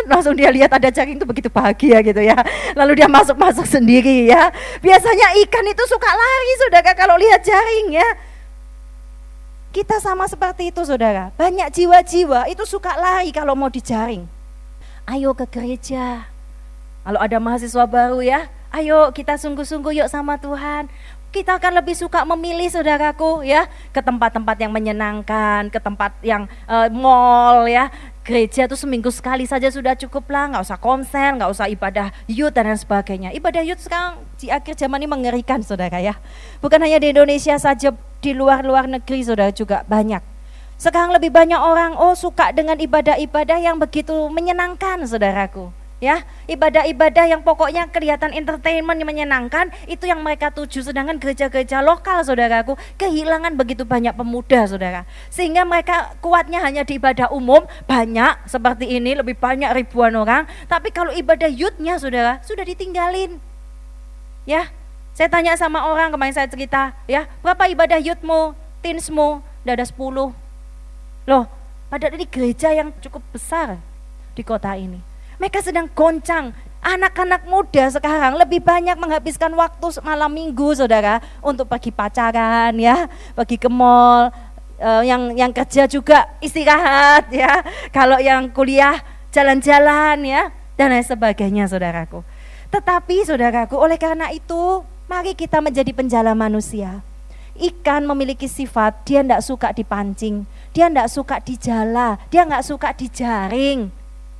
langsung dia lihat ada jaring itu begitu bahagia gitu ya. Lalu dia masuk-masuk sendiri ya. Biasanya ikan itu suka lari saudara kalau lihat jaring ya. Kita sama seperti itu saudara. Banyak jiwa-jiwa itu suka lari kalau mau dijaring. Ayo ke gereja. Kalau ada mahasiswa baru ya, Ayo kita sungguh-sungguh yuk sama Tuhan. Kita akan lebih suka memilih saudaraku ya ke tempat-tempat yang menyenangkan, ke tempat yang uh, mall ya. Gereja itu seminggu sekali saja sudah cukup lah, nggak usah konser, nggak usah ibadah youth dan lain sebagainya. Ibadah youth sekarang di akhir zaman ini mengerikan saudara ya. Bukan hanya di Indonesia saja, di luar-luar negeri saudara juga banyak. Sekarang lebih banyak orang oh suka dengan ibadah-ibadah yang begitu menyenangkan saudaraku ya ibadah-ibadah yang pokoknya kelihatan entertainment yang menyenangkan itu yang mereka tuju. Sedangkan gereja-gereja lokal saudaraku kehilangan begitu banyak pemuda saudara. Sehingga mereka kuatnya hanya di ibadah umum banyak seperti ini lebih banyak ribuan orang. Tapi kalau ibadah youthnya saudara sudah ditinggalin. Ya saya tanya sama orang kemarin saya cerita ya berapa ibadah youthmu teensmu? Udah ada 10 loh padahal ini gereja yang cukup besar di kota ini mereka sedang goncang. Anak-anak muda sekarang lebih banyak menghabiskan waktu malam minggu, saudara, untuk pergi pacaran, ya, pergi ke mall. Uh, yang yang kerja juga istirahat, ya. Kalau yang kuliah jalan-jalan, ya, dan lain sebagainya, saudaraku. Tetapi, saudaraku, oleh karena itu, mari kita menjadi penjala manusia. Ikan memiliki sifat dia tidak suka dipancing, dia tidak suka dijala, dia nggak suka dijaring.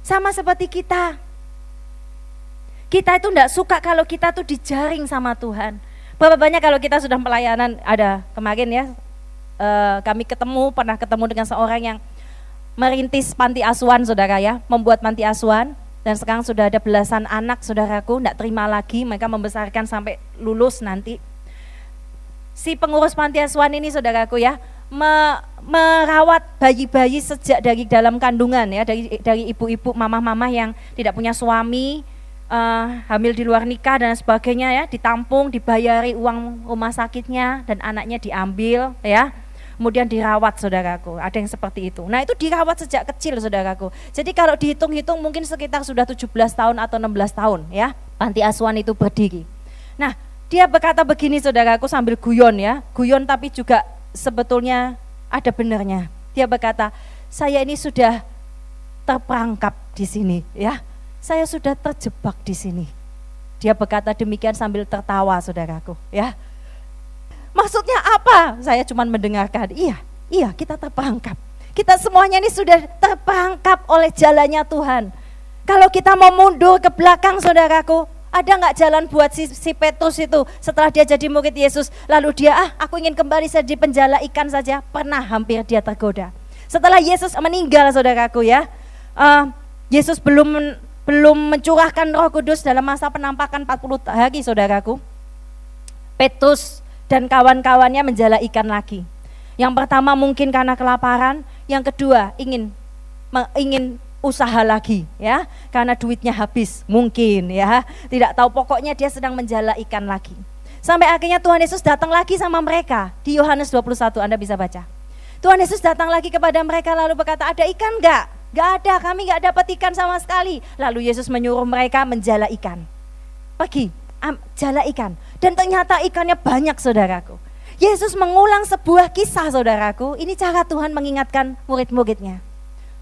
Sama seperti kita. Kita itu tidak suka kalau kita tuh dijaring sama Tuhan. Berapa banyak kalau kita sudah pelayanan, ada kemarin ya, uh, kami ketemu, pernah ketemu dengan seorang yang merintis panti asuhan saudara ya, membuat panti asuhan, dan sekarang sudah ada belasan anak saudaraku, tidak terima lagi, mereka membesarkan sampai lulus nanti. Si pengurus panti asuhan ini saudaraku ya, me, merawat bayi-bayi sejak dari dalam kandungan ya dari dari ibu-ibu mama-mama yang tidak punya suami uh, hamil di luar nikah dan sebagainya ya ditampung dibayari uang rumah sakitnya dan anaknya diambil ya kemudian dirawat saudaraku. Ada yang seperti itu. Nah itu dirawat sejak kecil saudaraku. Jadi kalau dihitung-hitung mungkin sekitar sudah 17 tahun atau 16 tahun ya panti asuhan itu berdiri. Nah, dia berkata begini saudaraku sambil guyon ya, guyon tapi juga sebetulnya ada benarnya. Dia berkata, saya ini sudah terperangkap di sini ya, saya sudah terjebak di sini. Dia berkata demikian sambil tertawa saudaraku ya. Maksudnya apa? Saya cuma mendengarkan, iya, iya kita terperangkap. Kita semuanya ini sudah terperangkap oleh jalannya Tuhan. Kalau kita mau mundur ke belakang saudaraku, ada nggak jalan buat si, si Petrus itu setelah dia jadi murid Yesus, lalu dia ah aku ingin kembali jadi penjala ikan saja, pernah hampir dia tergoda. Setelah Yesus meninggal saudaraku ya, uh, Yesus belum belum mencurahkan Roh Kudus dalam masa penampakan 40 hari saudaraku. Petrus dan kawan-kawannya menjala ikan lagi. Yang pertama mungkin karena kelaparan, yang kedua ingin ingin usaha lagi ya. Karena duitnya habis mungkin ya. Tidak tahu pokoknya dia sedang menjala ikan lagi. Sampai akhirnya Tuhan Yesus datang lagi sama mereka. Di Yohanes 21 Anda bisa baca. Tuhan Yesus datang lagi kepada mereka lalu berkata ada ikan enggak enggak ada kami enggak dapat ikan sama sekali. Lalu Yesus menyuruh mereka menjala ikan. Pergi jala ikan. Dan ternyata ikannya banyak saudaraku. Yesus mengulang sebuah kisah saudaraku. Ini cara Tuhan mengingatkan murid-muridnya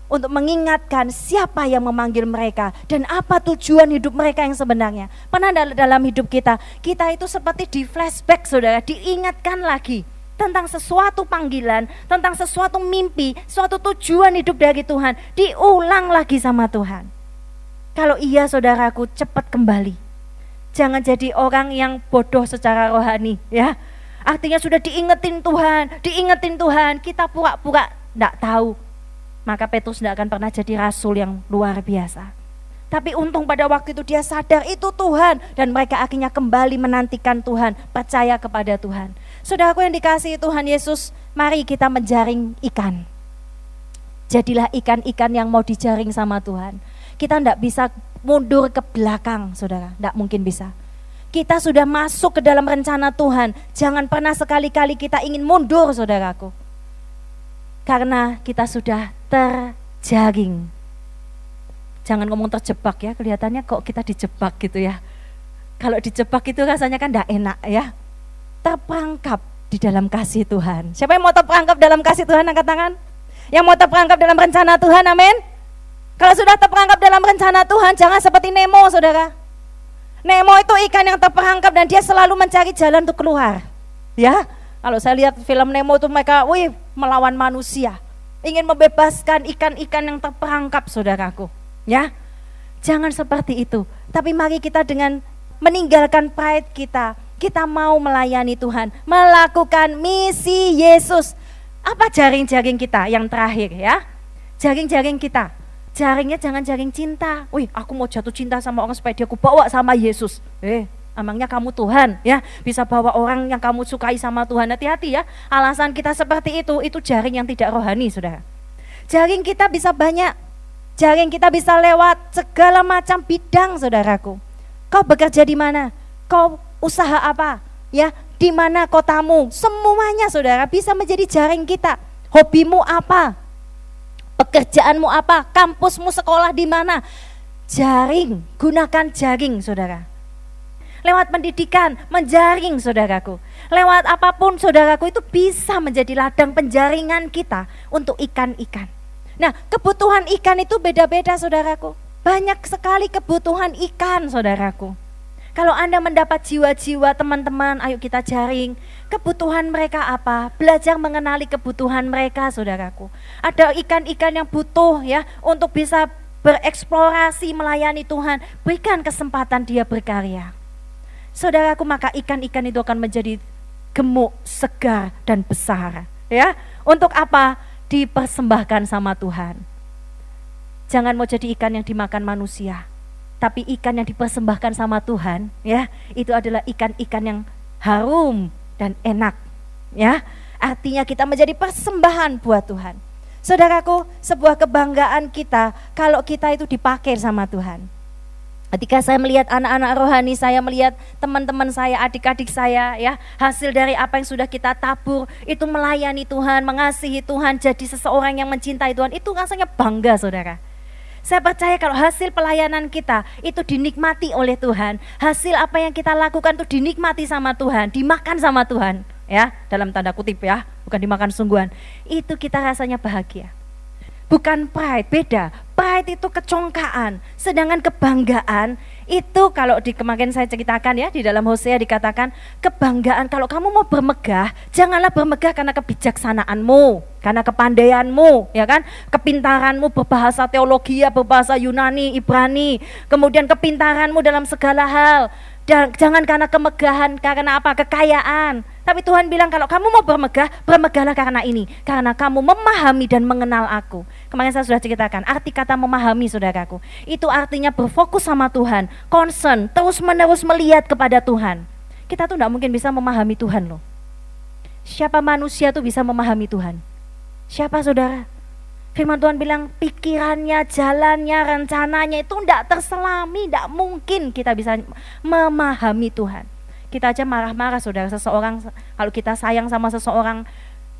untuk mengingatkan siapa yang memanggil mereka dan apa tujuan hidup mereka yang sebenarnya. Pernah dalam hidup kita, kita itu seperti di flashback saudara, diingatkan lagi tentang sesuatu panggilan, tentang sesuatu mimpi, suatu tujuan hidup dari Tuhan, diulang lagi sama Tuhan. Kalau iya saudaraku cepat kembali. Jangan jadi orang yang bodoh secara rohani ya. Artinya sudah diingetin Tuhan, diingetin Tuhan, kita pura-pura tidak tahu maka Petrus tidak akan pernah jadi rasul yang luar biasa. Tapi untung pada waktu itu dia sadar itu Tuhan dan mereka akhirnya kembali menantikan Tuhan, percaya kepada Tuhan. Saudaraku yang dikasihi Tuhan Yesus, mari kita menjaring ikan. Jadilah ikan-ikan yang mau dijaring sama Tuhan. Kita tidak bisa mundur ke belakang, saudara. Tidak mungkin bisa. Kita sudah masuk ke dalam rencana Tuhan. Jangan pernah sekali-kali kita ingin mundur, saudaraku karena kita sudah terjaring. Jangan ngomong terjebak ya, kelihatannya kok kita dijebak gitu ya. Kalau dijebak itu rasanya kan tidak enak ya. Terperangkap di dalam kasih Tuhan. Siapa yang mau terperangkap dalam kasih Tuhan angkat tangan? Yang mau terperangkap dalam rencana Tuhan, amin. Kalau sudah terperangkap dalam rencana Tuhan, jangan seperti Nemo, saudara. Nemo itu ikan yang terperangkap dan dia selalu mencari jalan untuk keluar. Ya, kalau saya lihat film Nemo itu mereka, wih melawan manusia. Ingin membebaskan ikan-ikan yang terperangkap saudaraku. Ya, jangan seperti itu. Tapi mari kita dengan meninggalkan pride kita. Kita mau melayani Tuhan. Melakukan misi Yesus. Apa jaring-jaring kita yang terakhir ya? Jaring-jaring kita. Jaringnya jangan jaring cinta. Wih, aku mau jatuh cinta sama orang supaya dia aku bawa sama Yesus. Eh, Emangnya kamu Tuhan ya bisa bawa orang yang kamu sukai sama Tuhan hati-hati ya. Alasan kita seperti itu itu jaring yang tidak rohani saudara. Jaring kita bisa banyak. Jaring kita bisa lewat segala macam bidang saudaraku. Kau bekerja di mana? Kau usaha apa? Ya, di mana kotamu? Semuanya saudara bisa menjadi jaring kita. Hobimu apa? Pekerjaanmu apa? Kampusmu sekolah di mana? Jaring, gunakan jaring saudara lewat pendidikan, menjaring saudaraku. Lewat apa pun saudaraku itu bisa menjadi ladang penjaringan kita untuk ikan-ikan. Nah kebutuhan ikan itu beda-beda saudaraku. Banyak sekali kebutuhan ikan saudaraku. Kalau Anda mendapat jiwa-jiwa teman-teman, ayo kita jaring. Kebutuhan mereka apa? Belajar mengenali kebutuhan mereka, saudaraku. Ada ikan-ikan yang butuh ya untuk bisa bereksplorasi melayani Tuhan. Berikan kesempatan dia berkarya. Saudaraku, maka ikan-ikan itu akan menjadi gemuk, segar dan besar. Ya, untuk apa? Dipersembahkan sama Tuhan. Jangan mau jadi ikan yang dimakan manusia, tapi ikan yang dipersembahkan sama Tuhan, ya, itu adalah ikan-ikan yang harum dan enak. Ya, artinya kita menjadi persembahan buat Tuhan. Saudaraku, sebuah kebanggaan kita kalau kita itu dipakai sama Tuhan. Ketika saya melihat anak-anak rohani, saya melihat teman-teman saya, adik-adik saya, ya hasil dari apa yang sudah kita tabur itu melayani Tuhan, mengasihi Tuhan, jadi seseorang yang mencintai Tuhan itu rasanya bangga, saudara. Saya percaya kalau hasil pelayanan kita itu dinikmati oleh Tuhan, hasil apa yang kita lakukan itu dinikmati sama Tuhan, dimakan sama Tuhan, ya, dalam tanda kutip ya, bukan dimakan sungguhan. Itu kita rasanya bahagia. Bukan pride, beda. Pride itu kecongkaan, sedangkan kebanggaan itu kalau di kemarin saya ceritakan ya di dalam Hosea dikatakan kebanggaan kalau kamu mau bermegah janganlah bermegah karena kebijaksanaanmu karena kepandaianmu ya kan kepintaranmu berbahasa teologi berbahasa Yunani Ibrani kemudian kepintaranmu dalam segala hal jangan karena kemegahan, karena apa? Kekayaan. Tapi Tuhan bilang kalau kamu mau bermegah, bermegahlah karena ini. Karena kamu memahami dan mengenal aku. Kemarin saya sudah ceritakan, arti kata memahami saudaraku. Itu artinya berfokus sama Tuhan, concern, terus menerus melihat kepada Tuhan. Kita tuh tidak mungkin bisa memahami Tuhan loh. Siapa manusia tuh bisa memahami Tuhan? Siapa saudara? Firman Tuhan bilang pikirannya, jalannya, rencananya itu tidak terselami, tidak mungkin kita bisa memahami Tuhan. Kita aja marah-marah saudara seseorang, kalau kita sayang sama seseorang,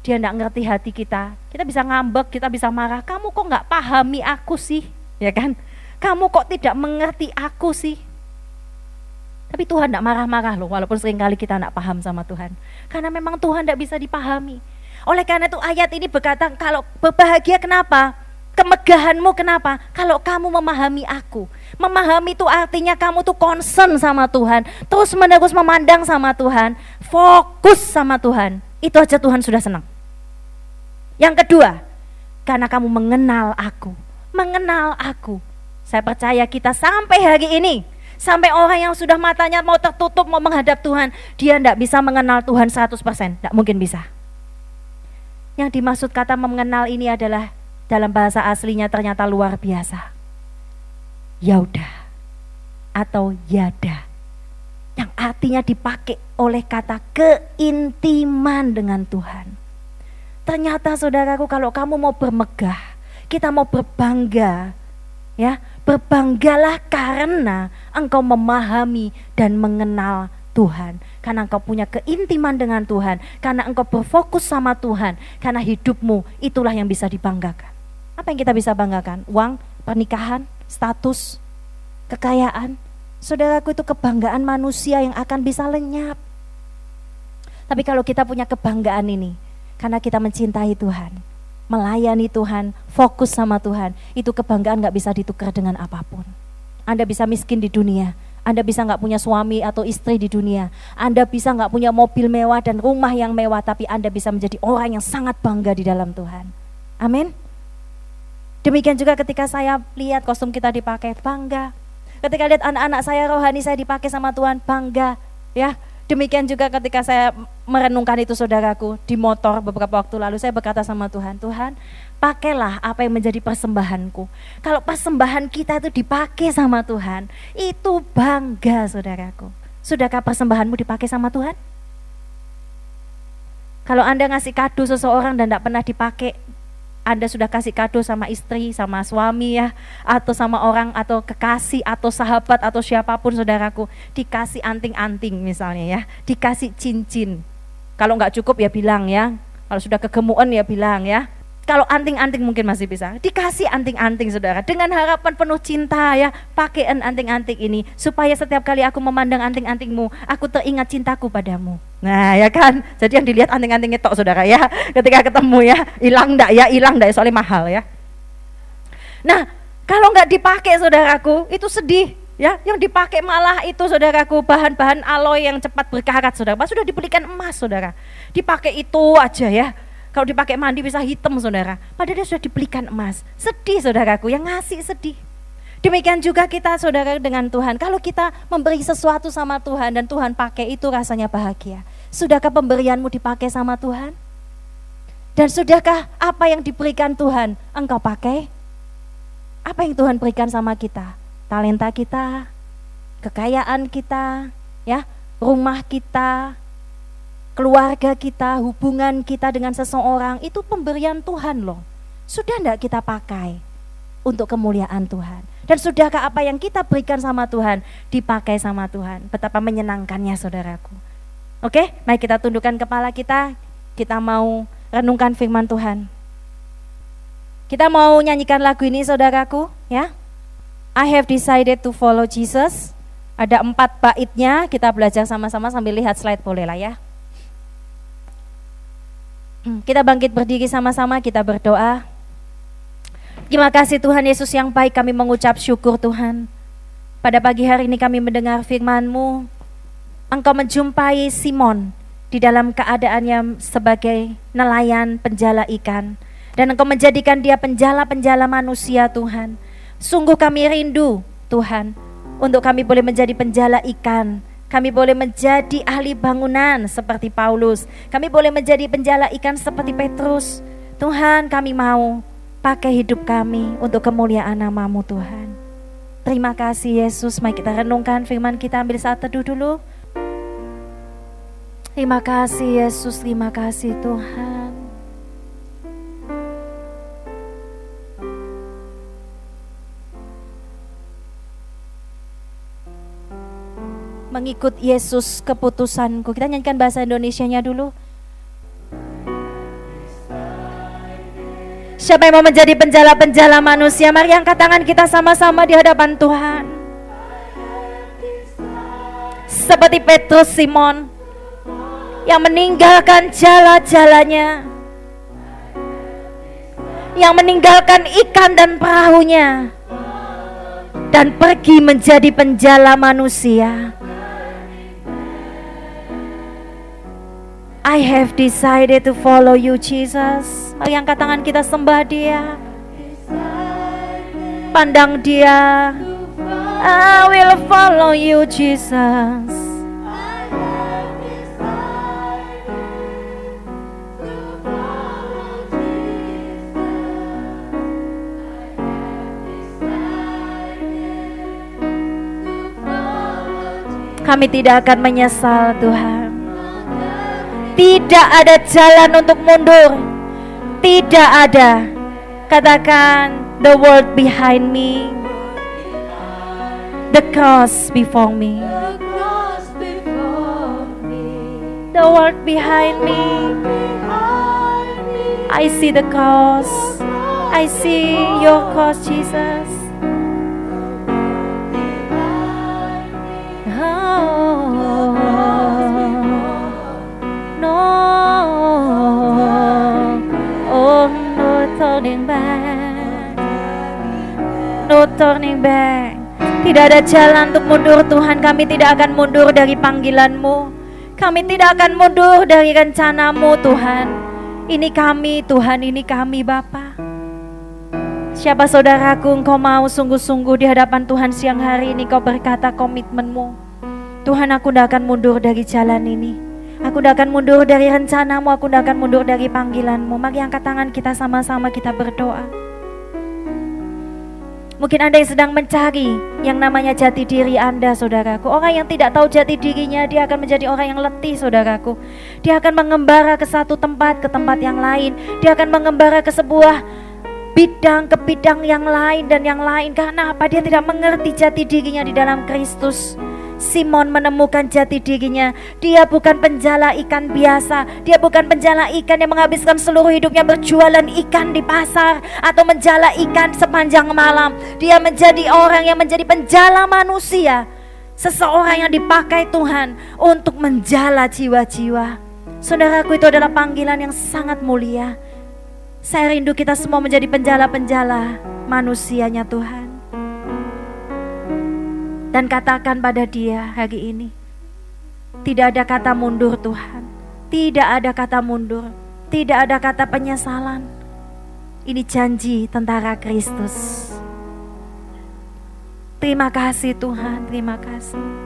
dia tidak ngerti hati kita. Kita bisa ngambek, kita bisa marah, kamu kok nggak pahami aku sih, ya kan? Kamu kok tidak mengerti aku sih? Tapi Tuhan tidak marah-marah loh, walaupun sering kali kita tidak paham sama Tuhan. Karena memang Tuhan tidak bisa dipahami. Oleh karena itu ayat ini berkata kalau berbahagia kenapa? Kemegahanmu kenapa? Kalau kamu memahami aku. Memahami itu artinya kamu tuh concern sama Tuhan. Terus menerus memandang sama Tuhan. Fokus sama Tuhan. Itu aja Tuhan sudah senang. Yang kedua, karena kamu mengenal aku. Mengenal aku. Saya percaya kita sampai hari ini Sampai orang yang sudah matanya mau tertutup mau menghadap Tuhan, dia tidak bisa mengenal Tuhan 100%, tidak mungkin bisa. Yang dimaksud kata mengenal ini adalah dalam bahasa aslinya ternyata luar biasa. Yaudah atau yada yang artinya dipakai oleh kata keintiman dengan Tuhan. Ternyata saudaraku kalau kamu mau bermegah, kita mau berbangga, ya berbanggalah karena engkau memahami dan mengenal Tuhan, karena engkau punya keintiman dengan Tuhan, karena engkau berfokus sama Tuhan, karena hidupmu itulah yang bisa dibanggakan. Apa yang kita bisa banggakan? Uang, pernikahan, status, kekayaan. Saudaraku itu kebanggaan manusia yang akan bisa lenyap. Tapi kalau kita punya kebanggaan ini, karena kita mencintai Tuhan, melayani Tuhan, fokus sama Tuhan, itu kebanggaan gak bisa ditukar dengan apa pun. Anda bisa miskin di dunia, anda bisa nggak punya suami atau istri di dunia. Anda bisa nggak punya mobil mewah dan rumah yang mewah, tapi Anda bisa menjadi orang yang sangat bangga di dalam Tuhan. Amin. Demikian juga ketika saya lihat kostum kita dipakai, bangga. Ketika lihat anak-anak saya rohani saya dipakai sama Tuhan, bangga. Ya, Demikian juga ketika saya merenungkan itu saudaraku di motor beberapa waktu lalu saya berkata sama Tuhan, Tuhan pakailah apa yang menjadi persembahanku. Kalau persembahan kita itu dipakai sama Tuhan, itu bangga saudaraku. Sudahkah persembahanmu dipakai sama Tuhan? Kalau Anda ngasih kado seseorang dan tidak pernah dipakai, anda sudah kasih kado sama istri, sama suami ya, atau sama orang atau kekasih atau sahabat atau siapa pun saudaraku, dikasih anting-anting misalnya ya, dikasih cincin. Kalau nggak cukup ya bilang ya, kalau sudah kegemuan ya bilang ya, kalau anting-anting mungkin masih bisa. Dikasih anting-anting saudara. Dengan harapan penuh cinta ya. Pakai anting-anting ini. Supaya setiap kali aku memandang anting-antingmu. Aku teringat cintaku padamu. Nah ya kan. Jadi yang dilihat anting-antingnya tok saudara ya. Ketika ketemu ya. Hilang ndak ya. Hilang ndak soalnya mahal ya. Nah kalau nggak dipakai saudaraku. Itu sedih ya yang dipakai malah itu saudaraku bahan-bahan alloy yang cepat berkarat saudara sudah dibelikan emas saudara dipakai itu aja ya kalau dipakai mandi bisa hitam saudara. Padahal dia sudah dibelikan emas. Sedih saudaraku, yang ngasih sedih. Demikian juga kita saudara dengan Tuhan. Kalau kita memberi sesuatu sama Tuhan dan Tuhan pakai itu rasanya bahagia. Sudahkah pemberianmu dipakai sama Tuhan? Dan sudahkah apa yang diberikan Tuhan engkau pakai? Apa yang Tuhan berikan sama kita? Talenta kita, kekayaan kita, ya, rumah kita, keluarga kita, hubungan kita dengan seseorang, itu pemberian Tuhan loh. Sudah tidak kita pakai untuk kemuliaan Tuhan? Dan sudahkah apa yang kita berikan sama Tuhan dipakai sama Tuhan? Betapa menyenangkannya saudaraku. Oke, mari kita tundukkan kepala kita. Kita mau renungkan firman Tuhan. Kita mau nyanyikan lagu ini saudaraku, ya. I have decided to follow Jesus. Ada empat baitnya, kita belajar sama-sama sambil lihat slide boleh lah ya. Hmm, kita bangkit berdiri sama-sama, kita berdoa. Terima kasih Tuhan Yesus yang baik, kami mengucap syukur Tuhan. Pada pagi hari ini kami mendengar firman-Mu. Engkau menjumpai Simon di dalam keadaannya sebagai nelayan penjala ikan. Dan engkau menjadikan dia penjala-penjala manusia Tuhan. Sungguh kami rindu Tuhan untuk kami boleh menjadi penjala ikan. Kami boleh menjadi ahli bangunan seperti Paulus. Kami boleh menjadi penjala ikan seperti Petrus. Tuhan kami mau pakai hidup kami untuk kemuliaan namamu Tuhan. Terima kasih Yesus. Mari kita renungkan firman kita ambil saat teduh dulu. Terima kasih Yesus, terima kasih Tuhan. Mengikut Yesus keputusanku. Kita nyanyikan bahasa Indonesianya dulu. Siapa yang mau menjadi penjala-penjala manusia? Mari angkat tangan kita sama-sama di hadapan Tuhan. Seperti Petrus Simon yang meninggalkan jala-jalanya. Yang meninggalkan ikan dan perahunya dan pergi menjadi penjala manusia. I have decided to follow you Jesus. Mari angkat tangan kita sembah dia. Pandang dia. I will follow you Jesus. Kami tidak akan menyesal Tuhan. Tidak ada jalan untuk mundur. Tidak ada. Katakan the world behind me. The cross before me. The world behind me. I see the cross. I see your cross, Jesus. No turning back Tidak ada jalan untuk mundur Tuhan Kami tidak akan mundur dari panggilanmu Kami tidak akan mundur dari rencanamu Tuhan Ini kami Tuhan, ini kami Bapa. Siapa saudaraku engkau mau sungguh-sungguh di hadapan Tuhan siang hari ini kau berkata komitmenmu Tuhan aku tidak akan mundur dari jalan ini Aku tidak akan mundur dari rencanamu, aku tidak akan mundur dari panggilanmu. Mari angkat tangan kita sama-sama kita berdoa. Mungkin Anda yang sedang mencari yang namanya jati diri Anda, saudaraku. Orang yang tidak tahu jati dirinya, dia akan menjadi orang yang letih, saudaraku. Dia akan mengembara ke satu tempat, ke tempat yang lain. Dia akan mengembara ke sebuah bidang ke bidang yang lain dan yang lain. Karena apa? Dia tidak mengerti jati dirinya di dalam Kristus. Simon menemukan jati dirinya. Dia bukan penjala ikan biasa. Dia bukan penjala ikan yang menghabiskan seluruh hidupnya berjualan ikan di pasar atau menjala ikan sepanjang malam. Dia menjadi orang yang menjadi penjala manusia. Seseorang yang dipakai Tuhan untuk menjala jiwa-jiwa. Saudaraku itu adalah panggilan yang sangat mulia. Saya rindu kita semua menjadi penjala-penjala manusianya Tuhan dan katakan pada dia hari ini. Tidak ada kata mundur Tuhan. Tidak ada kata mundur. Tidak ada kata penyesalan. Ini janji tentara Kristus. Terima kasih Tuhan, terima kasih.